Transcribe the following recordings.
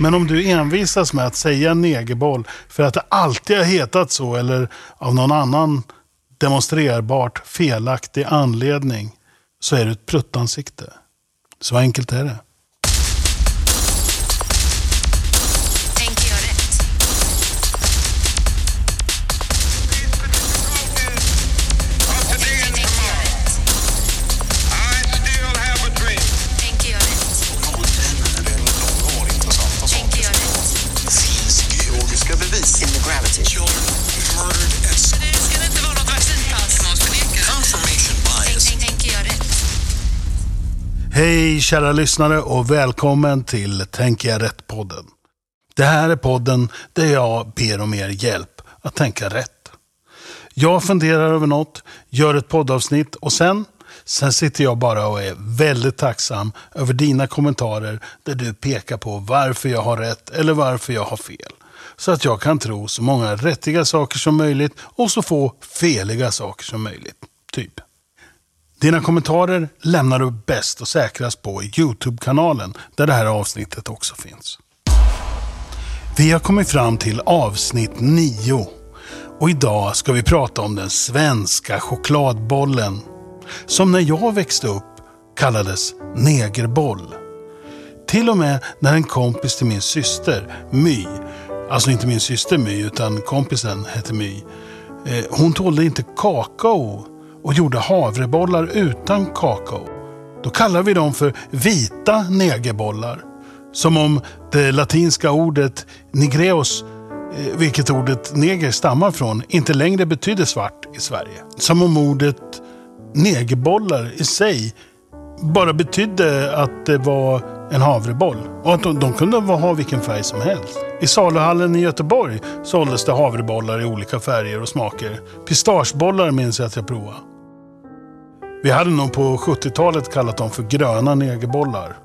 Men om du envisas med att säga negerboll för att det alltid har hetat så eller av någon annan demonstrerbart felaktig anledning så är du ett pruttansikte. Så enkelt är det. Hej kära lyssnare och välkommen till Tänker jag rätt-podden. Det här är podden där jag ber om er hjälp att tänka rätt. Jag funderar över något, gör ett poddavsnitt och sen, sen sitter jag bara och är väldigt tacksam över dina kommentarer där du pekar på varför jag har rätt eller varför jag har fel. Så att jag kan tro så många rättiga saker som möjligt och så få feliga saker som möjligt. Typ. Dina kommentarer lämnar du bäst och säkrast på Youtube-kanalen där det här avsnittet också finns. Vi har kommit fram till avsnitt 9 och idag ska vi prata om den svenska chokladbollen som när jag växte upp kallades negerboll. Till och med när en kompis till min syster, My, alltså inte min syster My utan kompisen hette My, eh, hon tålde inte kakao och gjorde havrebollar utan kakao. Då kallar vi dem för vita negerbollar. Som om det latinska ordet nigreos, eh, vilket ordet neger stammar från, inte längre betyder svart i Sverige. Som om ordet negerbollar i sig bara betydde att det var en havreboll. Och att de, de kunde ha vilken färg som helst. I saluhallen i Göteborg såldes det havrebollar i olika färger och smaker. Pistagebollar minns jag att jag provade. Vi hade nog på 70-talet kallat dem för gröna negerbollar.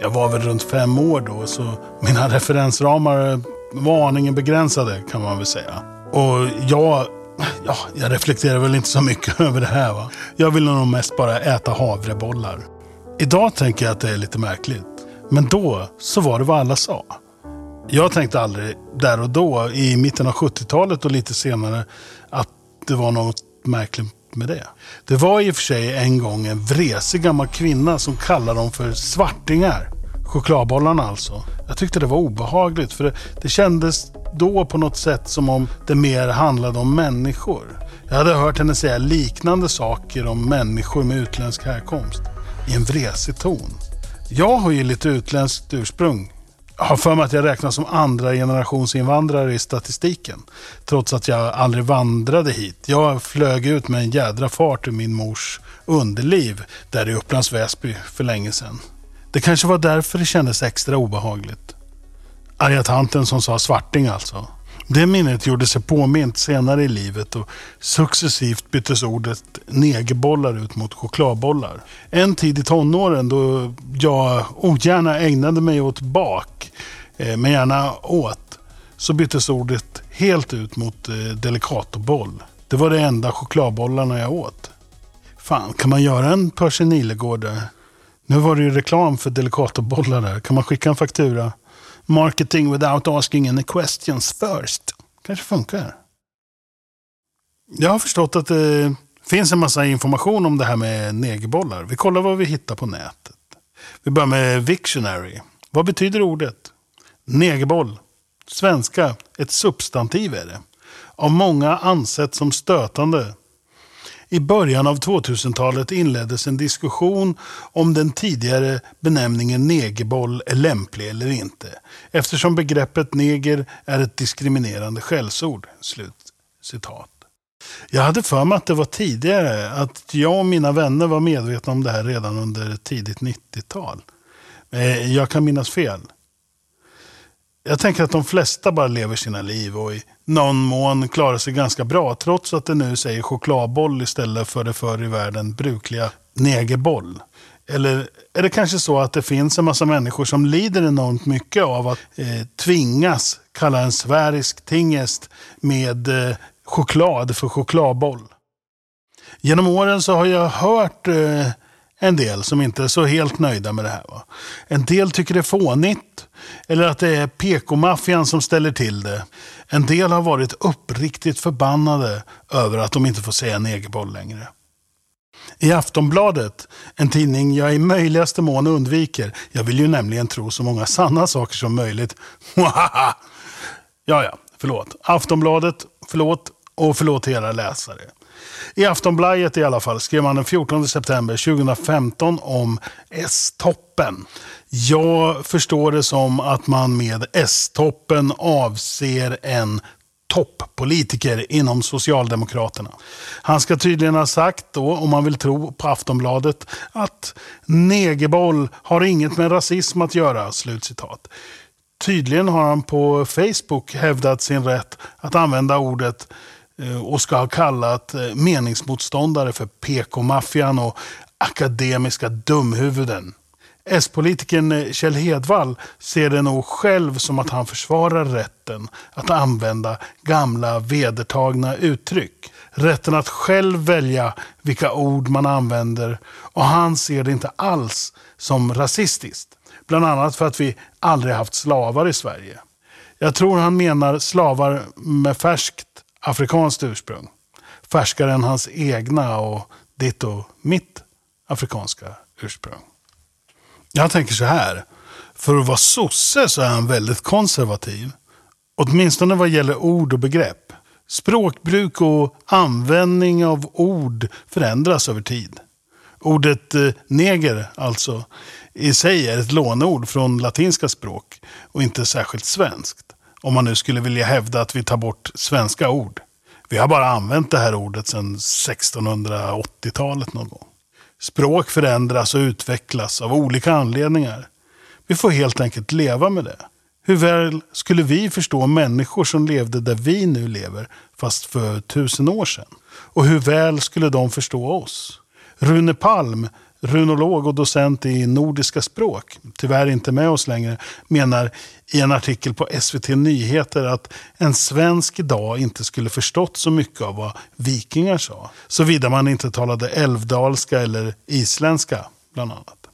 Jag var väl runt fem år då, så mina referensramar var aningen begränsade kan man väl säga. Och jag, ja, jag reflekterar väl inte så mycket över det här. Va? Jag ville nog mest bara äta havrebollar. Idag tänker jag att det är lite märkligt. Men då så var det vad alla sa. Jag tänkte aldrig där och då, i mitten av 70-talet och lite senare, att det var något märkligt med det. Det var i och för sig en gång en vresig gammal kvinna som kallade dem för svartingar. Chokladbollarna alltså. Jag tyckte det var obehagligt för det, det kändes då på något sätt som om det mer handlade om människor. Jag hade hört henne säga liknande saker om människor med utländsk härkomst. I en vresig ton. Jag har ju lite utländskt ursprung. Jag har för mig att jag räknas som andra generations invandrare i statistiken. Trots att jag aldrig vandrade hit. Jag flög ut med en jädra fart ur min mors underliv där i Upplands Väsby för länge sedan. Det kanske var därför det kändes extra obehagligt. Arga tanten som sa svarting alltså. Det minnet gjorde sig påmint senare i livet och successivt byttes ordet negerbollar ut mot chokladbollar. En tid i tonåren då jag ogärna ägnade mig åt bak, eh, men gärna åt, så byttes ordet helt ut mot eh, delikatoboll. delicatoboll. Det var det enda chokladbollarna jag åt. Fan, kan man göra en Percy Nilegård där? Nu var det ju reklam för delicatobollar där. Kan man skicka en faktura? Marketing without asking any questions first. Kanske funkar. Jag har förstått att det finns en massa information om det här med negerbollar. Vi kollar vad vi hittar på nätet. Vi börjar med Victionary. Vad betyder ordet? Negerboll. Svenska. Ett substantiv är det. Av många ansett som stötande. I början av 2000-talet inleddes en diskussion om den tidigare benämningen negerboll är lämplig eller inte. Eftersom begreppet neger är ett diskriminerande skällsord. Slut citat. Jag hade för mig att det var tidigare, att jag och mina vänner var medvetna om det här redan under tidigt 90-tal. Eh, jag kan minnas fel. Jag tänker att de flesta bara lever sina liv och i någon mån klarar sig ganska bra. Trots att det nu säger chokladboll istället för det förr i världen brukliga negerboll. Eller är det kanske så att det finns en massa människor som lider enormt mycket av att eh, tvingas kalla en sfärisk tingest med eh, choklad för chokladboll? Genom åren så har jag hört eh, en del som inte är så helt nöjda med det här. Va? En del tycker det är fånigt. Eller att det är PK-maffian som ställer till det. En del har varit uppriktigt förbannade över att de inte får säga negerboll längre. I Aftonbladet, en tidning jag i möjligaste mån undviker. Jag vill ju nämligen tro så många sanna saker som möjligt. ja, ja, förlåt. Aftonbladet, förlåt och förlåt till era läsare. I Aftonbladet i alla fall skrev man den 14 september 2015 om S-toppen. Jag förstår det som att man med S-toppen avser en toppolitiker inom Socialdemokraterna. Han ska tydligen ha sagt då, om man vill tro på Aftonbladet, att negerboll har inget med rasism att göra. Slutcitat. Tydligen har han på Facebook hävdat sin rätt att använda ordet Eh, och ska ha kallat eh, meningsmotståndare för PK-maffian och akademiska dumhuvuden. S-politikern eh, Kjell Hedvall ser det nog själv som att han försvarar rätten att använda gamla vedertagna uttryck. Rätten att själv välja vilka ord man använder och han ser det inte alls som rasistiskt. Bland annat för att vi aldrig haft slavar i Sverige. Jag tror han menar slavar med färskt afrikanskt ursprung. Färskare än hans egna och ditt och mitt afrikanska ursprung. Jag tänker så här. För att vara sosse så är han väldigt konservativ. Åtminstone vad gäller ord och begrepp. Språkbruk och användning av ord förändras över tid. Ordet eh, neger, alltså, i sig är ett låneord från latinska språk och inte särskilt svenskt. Om man nu skulle vilja hävda att vi tar bort svenska ord. Vi har bara använt det här ordet sedan 1680-talet någon gång. Språk förändras och utvecklas av olika anledningar. Vi får helt enkelt leva med det. Hur väl skulle vi förstå människor som levde där vi nu lever, fast för tusen år sedan? Och hur väl skulle de förstå oss? Rune Palm, runolog och docent i nordiska språk, tyvärr inte med oss längre, menar i en artikel på SVT Nyheter att en svensk idag inte skulle förstått så mycket av vad vikingar sa. Såvida man inte talade älvdalska eller isländska, bland annat.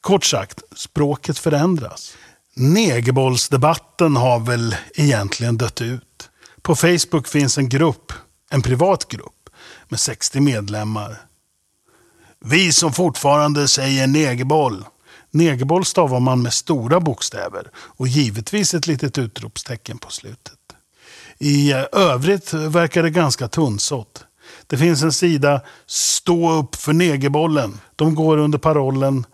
Kort sagt, språket förändras. Negerbollsdebatten har väl egentligen dött ut. På Facebook finns en grupp, en privat grupp, med 60 medlemmar vi som fortfarande säger negerboll. Negerboll stavar man med stora bokstäver och givetvis ett litet utropstecken på slutet. I övrigt verkar det ganska tunnsått. Det finns en sida Stå upp för negerbollen. De går under parollen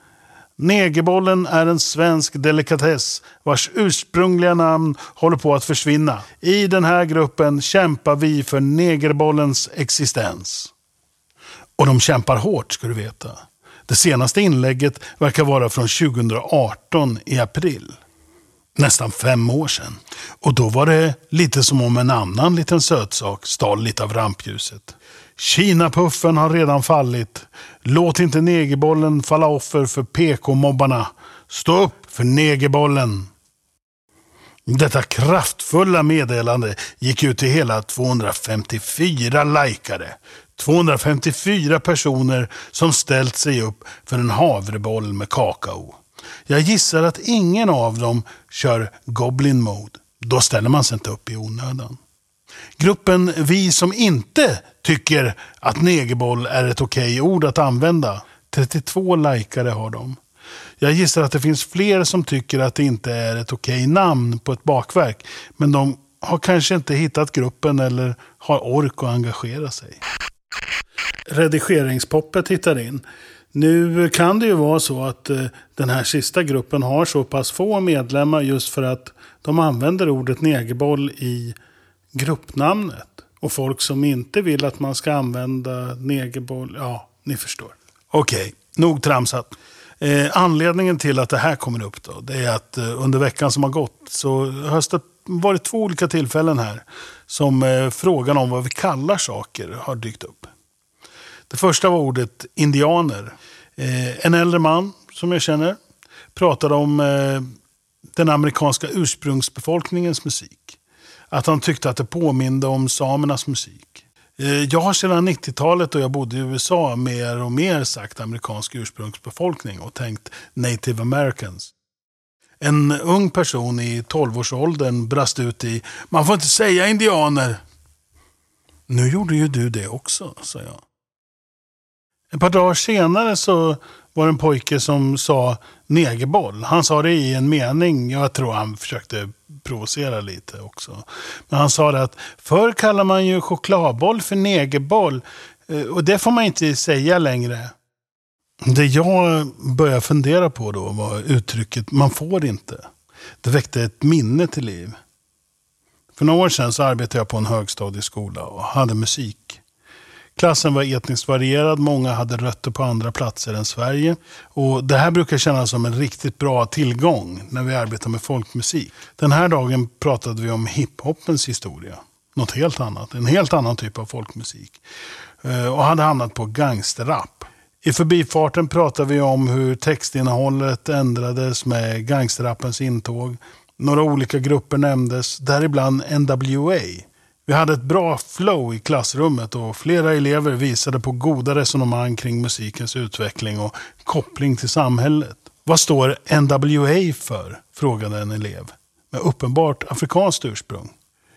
Negerbollen är en svensk delikatess vars ursprungliga namn håller på att försvinna. I den här gruppen kämpar vi för negerbollens existens. Och de kämpar hårt, ska du veta. Det senaste inlägget verkar vara från 2018 i april. Nästan fem år sedan. Och då var det lite som om en annan liten sötsak stal lite av rampljuset. Kinapuffen har redan fallit. Låt inte negerbollen falla offer för PK-mobbarna. Stå upp för negerbollen. Detta kraftfulla meddelande gick ut till hela 254 likare. 254 personer som ställt sig upp för en havreboll med kakao. Jag gissar att ingen av dem kör Goblin Mode. Då ställer man sig inte upp i onödan. Gruppen Vi som inte tycker att negerboll är ett okej ord att använda. 32 likare har de. Jag gissar att det finns fler som tycker att det inte är ett okej namn på ett bakverk. Men de har kanske inte hittat gruppen eller har ork att engagera sig redigeringspoppet hittar in. Nu kan det ju vara så att eh, den här sista gruppen har så pass få medlemmar just för att de använder ordet negerboll i gruppnamnet. Och folk som inte vill att man ska använda negerboll, ja, ni förstår. Okej, okay, nog tramsat. Eh, anledningen till att det här kommer upp då, det är att eh, under veckan som har gått så har det varit två olika tillfällen här som eh, frågan om vad vi kallar saker har dykt upp. Det första var ordet indianer. Eh, en äldre man som jag känner pratade om eh, den amerikanska ursprungsbefolkningens musik. Att han tyckte att det påminde om samernas musik. Eh, jag har sedan 90-talet då jag bodde i USA mer och mer sagt amerikansk ursprungsbefolkning och tänkt native americans. En ung person i 12-årsåldern brast ut i “Man får inte säga indianer”. Nu gjorde ju du det också, sa jag. Ett par dagar senare så var det en pojke som sa negerboll. Han sa det i en mening. Jag tror han försökte provocera lite också. Men han sa det att förr kallade man ju chokladboll för negerboll. Eh, och det får man inte säga längre. Det jag började fundera på då var uttrycket man får inte. Det väckte ett minne till liv. För några år sedan så arbetade jag på en högstadieskola och hade musik. Klassen var etniskt varierad, många hade rötter på andra platser än Sverige. Och Det här brukar kännas som en riktigt bra tillgång när vi arbetar med folkmusik. Den här dagen pratade vi om hiphopens historia. Något helt annat, en helt annan typ av folkmusik. Eh, och hade hamnat på gangsterrap. I förbifarten pratade vi om hur textinnehållet ändrades med gangsterrappens intåg. Några olika grupper nämndes, däribland NWA. Vi hade ett bra flow i klassrummet och flera elever visade på goda resonemang kring musikens utveckling och koppling till samhället. Vad står NWA för? frågade en elev med uppenbart afrikanskt ursprung.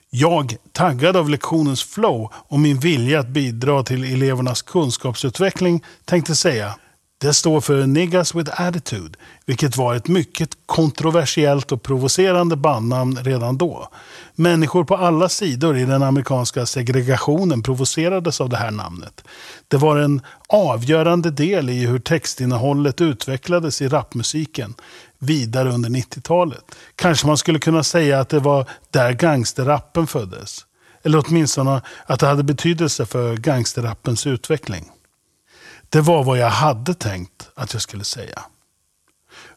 Jag, taggad av lektionens flow och min vilja att bidra till elevernas kunskapsutveckling, tänkte säga det står för Niggas with Attitude, vilket var ett mycket kontroversiellt och provocerande bandnamn redan då. Människor på alla sidor i den amerikanska segregationen provocerades av det här namnet. Det var en avgörande del i hur textinnehållet utvecklades i rapmusiken vidare under 90-talet. Kanske man skulle kunna säga att det var där gangsterrappen föddes. Eller åtminstone att det hade betydelse för gangsterrappens utveckling. Det var vad jag hade tänkt att jag skulle säga.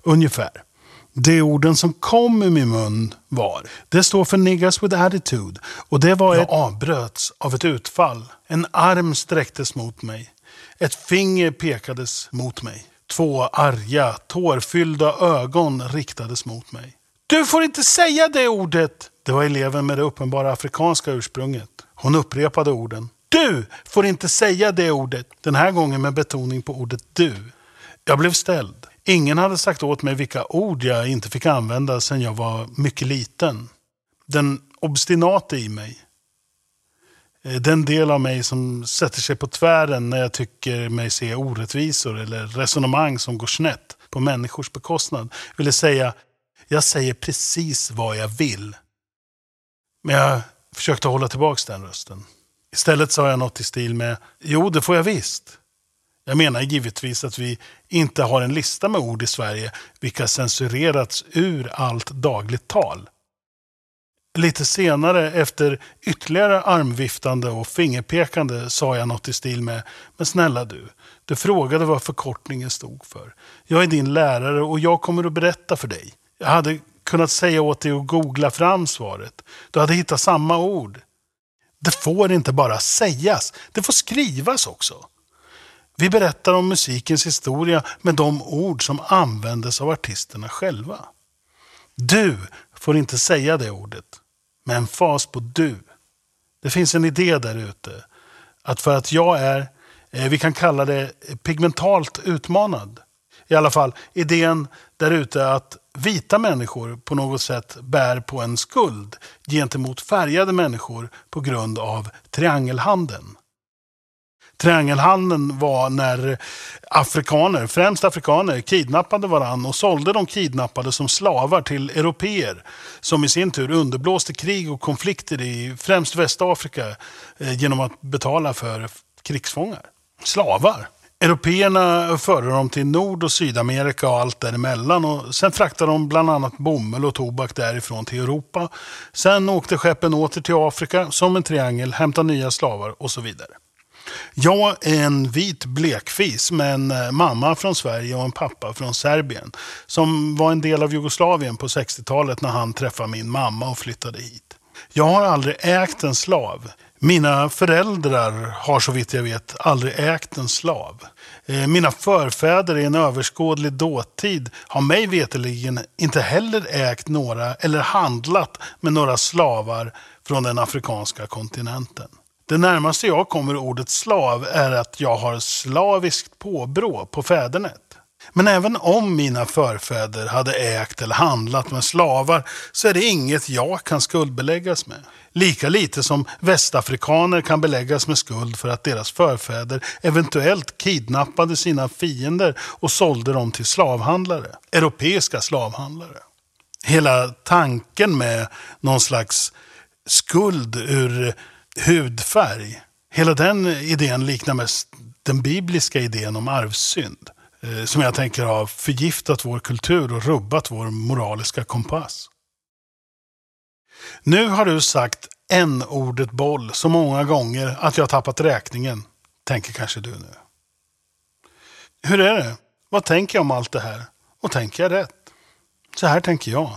Ungefär. De orden som kom ur min mun var, det står för niggas with attitude. Och det var ett avbröts av ett utfall. En arm sträcktes mot mig. Ett finger pekades mot mig. Två arga, tårfyllda ögon riktades mot mig. Du får inte säga det ordet! Det var eleven med det uppenbara afrikanska ursprunget. Hon upprepade orden. Du får inte säga det ordet. Den här gången med betoning på ordet du. Jag blev ställd. Ingen hade sagt åt mig vilka ord jag inte fick använda sedan jag var mycket liten. Den obstinate i mig. Eh, den del av mig som sätter sig på tvären när jag tycker mig se orättvisor eller resonemang som går snett på människors bekostnad. Ville säga, jag säger precis vad jag vill. Men jag försökte hålla tillbaka den rösten. Istället sa jag något i stil med, jo det får jag visst. Jag menar givetvis att vi inte har en lista med ord i Sverige vilka censurerats ur allt dagligt tal. Lite senare, efter ytterligare armviftande och fingerpekande, sa jag något i stil med Men snälla du, du frågade vad förkortningen stod för. Jag är din lärare och jag kommer att berätta för dig. Jag hade kunnat säga åt dig att googla fram svaret. Du hade hittat samma ord. Det får inte bara sägas, det får skrivas också. Vi berättar om musikens historia med de ord som användes av artisterna själva. Du får inte säga det ordet, med en fas på du. Det finns en idé där ute, att för att jag är, eh, vi kan kalla det pigmentalt utmanad. I alla fall idén där ute att vita människor på något sätt bär på en skuld gentemot färgade människor på grund av triangelhandeln. Triangelhandeln var när afrikaner, främst afrikaner, kidnappade varann och sålde de kidnappade som slavar till europeer som i sin tur underblåste krig och konflikter i främst Västafrika eh, genom att betala för krigsfångar. Slavar. Européerna förde dem till Nord och Sydamerika och allt däremellan. Och sen fraktade de bland annat bomull och tobak därifrån till Europa. Sen åkte skeppen åter till Afrika som en triangel, hämtade nya slavar och så vidare. Jag är en vit blekfis med en eh, mamma från Sverige och en pappa från Serbien. Som var en del av Jugoslavien på 60-talet när han träffade min mamma och flyttade hit. Jag har aldrig ägt en slav. Mina föräldrar har så vitt jag vet aldrig ägt en slav. Eh, mina förfäder i en överskådlig dåtid har mig veterligen inte heller ägt några eller handlat med några slavar från den afrikanska kontinenten. Det närmaste jag kommer ordet slav är att jag har slaviskt påbrå på fädernet. Men även om mina förfäder hade ägt eller handlat med slavar så är det inget jag kan skuldbeläggas med. Lika lite som västafrikaner kan beläggas med skuld för att deras förfäder eventuellt kidnappade sina fiender och sålde dem till slavhandlare. Europeiska slavhandlare. Hela tanken med någon slags skuld ur hudfärg. Hela den idén liknar mest den bibliska idén om arvsynd. Eh, som jag tänker har förgiftat vår kultur och rubbat vår moraliska kompass. Nu har du sagt en ordet boll så många gånger att jag tappat räkningen, tänker kanske du nu. Hur är det? Vad tänker jag om allt det här? Och tänker jag rätt? Så här tänker jag.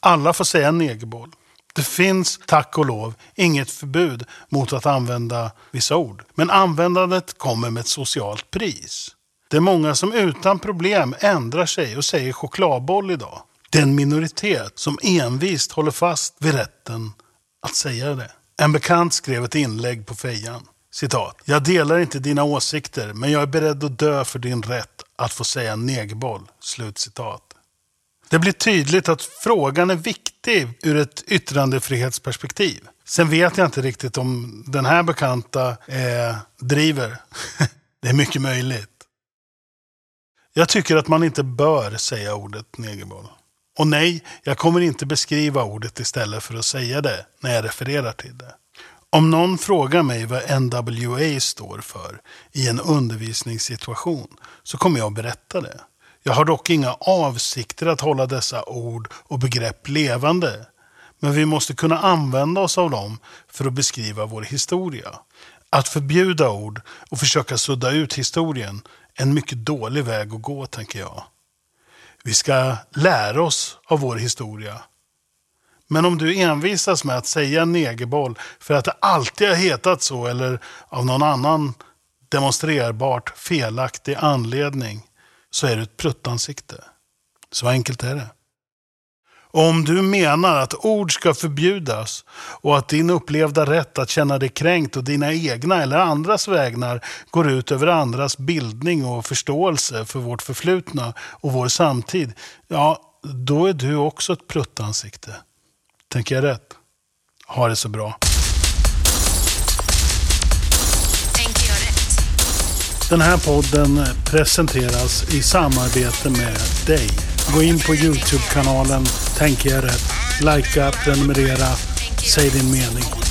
Alla får säga negerboll. Det finns, tack och lov, inget förbud mot att använda vissa ord. Men användandet kommer med ett socialt pris. Det är många som utan problem ändrar sig och säger chokladboll idag. Det är en minoritet som envist håller fast vid rätten att säga det. En bekant skrev ett inlägg på fejan. Citat. Jag delar inte dina åsikter, men jag är beredd att dö för din rätt att få säga negboll. Slut citat. Det blir tydligt att frågan är viktig ur ett yttrandefrihetsperspektiv. Sen vet jag inte riktigt om den här bekanta eh, driver. det är mycket möjligt. Jag tycker att man inte bör säga ordet negerboll. Och nej, jag kommer inte beskriva ordet istället för att säga det när jag refererar till det. Om någon frågar mig vad NWA står för i en undervisningssituation så kommer jag att berätta det. Jag har dock inga avsikter att hålla dessa ord och begrepp levande. Men vi måste kunna använda oss av dem för att beskriva vår historia. Att förbjuda ord och försöka sudda ut historien en mycket dålig väg att gå, tänker jag. Vi ska lära oss av vår historia. Men om du envisas med att säga negerboll för att det alltid har hetat så eller av någon annan demonstrerbart felaktig anledning så är du ett pruttansikte. Så enkelt är det. Om du menar att ord ska förbjudas och att din upplevda rätt att känna dig kränkt och dina egna eller andras vägnar går ut över andras bildning och förståelse för vårt förflutna och vår samtid, ja, då är du också ett pruttansikte. Tänker jag rätt? Ha det så bra. Den här podden presenteras i samarbete med dig. Gå in på Youtube-kanalen Tänker jag rätt. Likea, prenumerera, säg din mening.